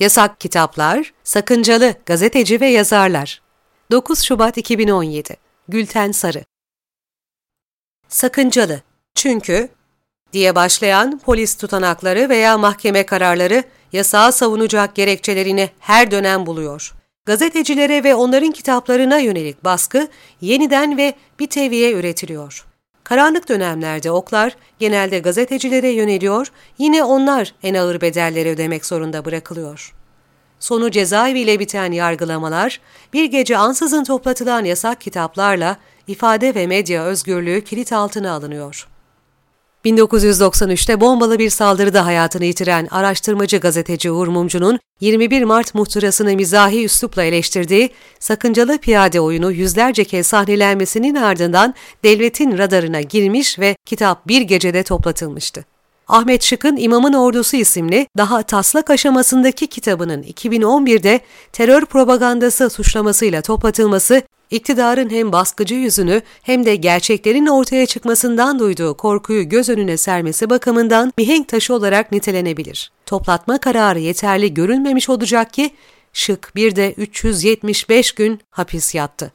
Yasak kitaplar, sakıncalı gazeteci ve yazarlar. 9 Şubat 2017 Gülten Sarı Sakıncalı çünkü diye başlayan polis tutanakları veya mahkeme kararları yasağı savunacak gerekçelerini her dönem buluyor. Gazetecilere ve onların kitaplarına yönelik baskı yeniden ve bir teviye üretiliyor. Karanlık dönemlerde oklar genelde gazetecilere yöneliyor, yine onlar en ağır bedelleri ödemek zorunda bırakılıyor. Sonu cezaeviyle biten yargılamalar, bir gece ansızın toplatılan yasak kitaplarla ifade ve medya özgürlüğü kilit altına alınıyor. 1993'te bombalı bir saldırıda hayatını yitiren araştırmacı gazeteci Uğur Mumcu'nun 21 Mart muhtırasını mizahi üslupla eleştirdiği sakıncalı piyade oyunu yüzlerce kez sahnelenmesinin ardından devletin radarına girmiş ve kitap bir gecede toplatılmıştı. Ahmet Şık'ın İmamın Ordusu isimli daha taslak aşamasındaki kitabının 2011'de terör propagandası suçlamasıyla toplatılması iktidarın hem baskıcı yüzünü hem de gerçeklerin ortaya çıkmasından duyduğu korkuyu göz önüne sermesi bakımından mihenk taşı olarak nitelenebilir. Toplatma kararı yeterli görülmemiş olacak ki Şık bir de 375 gün hapis yattı.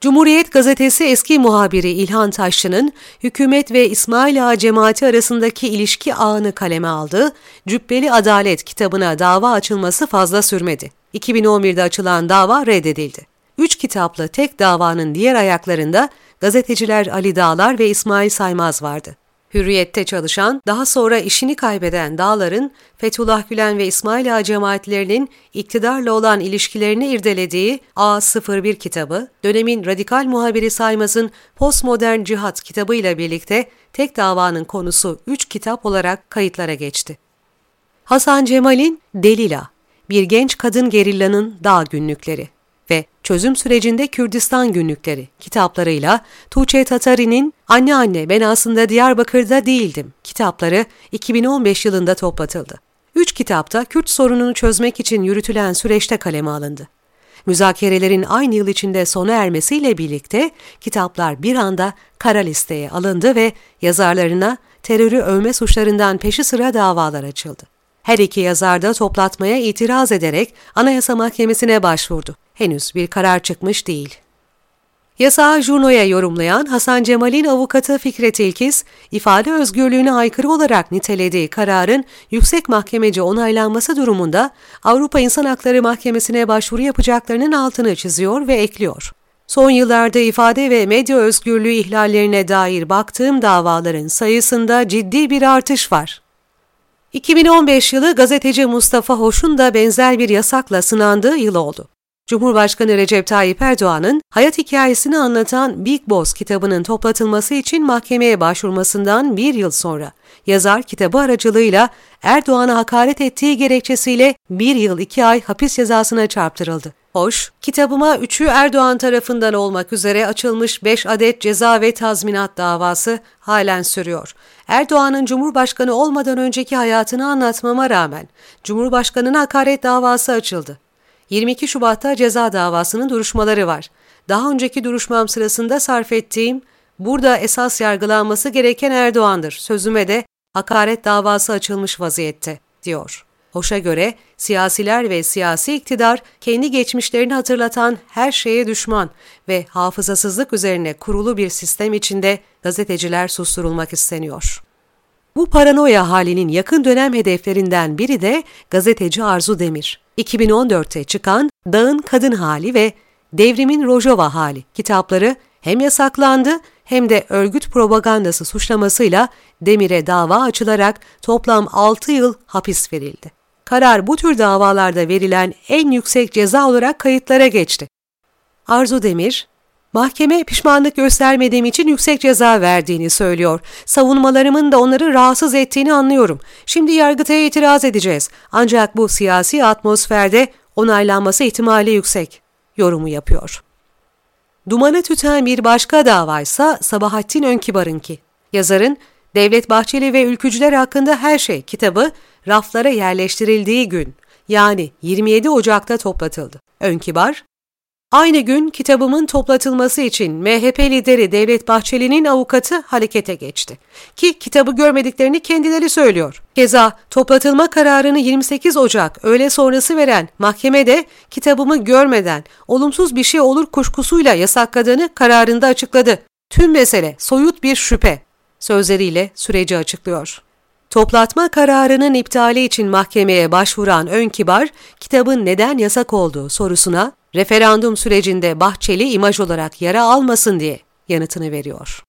Cumhuriyet Gazetesi eski muhabiri İlhan Taşçı'nın hükümet ve İsmail Ağa cemaati arasındaki ilişki ağını kaleme aldığı Cübbeli Adalet kitabına dava açılması fazla sürmedi. 2011'de açılan dava reddedildi. Üç kitaplı tek davanın diğer ayaklarında gazeteciler Ali Dağlar ve İsmail Saymaz vardı. Hürriyette çalışan, daha sonra işini kaybeden Dağlar'ın Fethullah Gülen ve İsmail Ağa cemaatlerinin iktidarla olan ilişkilerini irdelediği A01 kitabı, dönemin radikal muhabiri Saymaz'ın Postmodern Cihat kitabıyla birlikte tek davanın konusu üç kitap olarak kayıtlara geçti. Hasan Cemal'in Delila, bir genç kadın gerillanın dağ günlükleri Çözüm Sürecinde Kürdistan Günlükleri kitaplarıyla Tuğçe Tatari'nin Anne Anne Ben Aslında Diyarbakır'da Değildim kitapları 2015 yılında toplatıldı. Üç kitapta Kürt sorununu çözmek için yürütülen süreçte kaleme alındı. Müzakerelerin aynı yıl içinde sona ermesiyle birlikte kitaplar bir anda kara listeye alındı ve yazarlarına terörü övme suçlarından peşi sıra davalar açıldı. Her iki yazar da toplatmaya itiraz ederek Anayasa Mahkemesi'ne başvurdu. Henüz bir karar çıkmış değil. Yasağı Juno'ya yorumlayan Hasan Cemal'in avukatı Fikret İlkiz, ifade özgürlüğüne aykırı olarak nitelediği kararın yüksek mahkemece onaylanması durumunda Avrupa İnsan Hakları Mahkemesi'ne başvuru yapacaklarının altını çiziyor ve ekliyor. Son yıllarda ifade ve medya özgürlüğü ihlallerine dair baktığım davaların sayısında ciddi bir artış var. 2015 yılı gazeteci Mustafa Hoş'un da benzer bir yasakla sınandığı yıl oldu. Cumhurbaşkanı Recep Tayyip Erdoğan'ın hayat hikayesini anlatan Big Boss kitabının toplatılması için mahkemeye başvurmasından bir yıl sonra yazar kitabı aracılığıyla Erdoğan'a hakaret ettiği gerekçesiyle bir yıl iki ay hapis cezasına çarptırıldı. Hoş, kitabıma üçü Erdoğan tarafından olmak üzere açılmış 5 adet ceza ve tazminat davası halen sürüyor. Erdoğan'ın Cumhurbaşkanı olmadan önceki hayatını anlatmama rağmen Cumhurbaşkanı'na hakaret davası açıldı. 22 Şubat'ta ceza davasının duruşmaları var. Daha önceki duruşmam sırasında sarf ettiğim burada esas yargılanması gereken Erdoğan'dır sözüme de hakaret davası açılmış vaziyette, diyor. Hoş'a göre siyasiler ve siyasi iktidar kendi geçmişlerini hatırlatan her şeye düşman ve hafızasızlık üzerine kurulu bir sistem içinde gazeteciler susturulmak isteniyor. Bu paranoya halinin yakın dönem hedeflerinden biri de gazeteci Arzu Demir. 2014'te çıkan Dağın Kadın Hali ve Devrimin Rojava Hali kitapları hem yasaklandı hem de örgüt propagandası suçlamasıyla Demir'e dava açılarak toplam 6 yıl hapis verildi. Karar bu tür davalarda verilen en yüksek ceza olarak kayıtlara geçti. Arzu Demir, Mahkeme pişmanlık göstermediğim için yüksek ceza verdiğini söylüyor. Savunmalarımın da onları rahatsız ettiğini anlıyorum. Şimdi Yargıtay'a itiraz edeceğiz. Ancak bu siyasi atmosferde onaylanması ihtimali yüksek. Yorumu yapıyor. Dumanı tüten bir başka davaysa Sabahattin Önkibar'ınki. Yazarın Devlet Bahçeli ve Ülkücüler hakkında her şey kitabı raflara yerleştirildiği gün yani 27 Ocak'ta toplatıldı. Önkibar, Aynı gün kitabımın toplatılması için MHP lideri Devlet Bahçeli'nin avukatı harekete geçti. Ki kitabı görmediklerini kendileri söylüyor. Keza toplatılma kararını 28 Ocak öğle sonrası veren mahkemede kitabımı görmeden olumsuz bir şey olur kuşkusuyla yasakladığını kararında açıkladı. Tüm mesele soyut bir şüphe sözleriyle süreci açıklıyor. Toplatma kararının iptali için mahkemeye başvuran Ön Kibar, kitabın neden yasak olduğu sorusuna referandum sürecinde Bahçeli imaj olarak yara almasın diye yanıtını veriyor.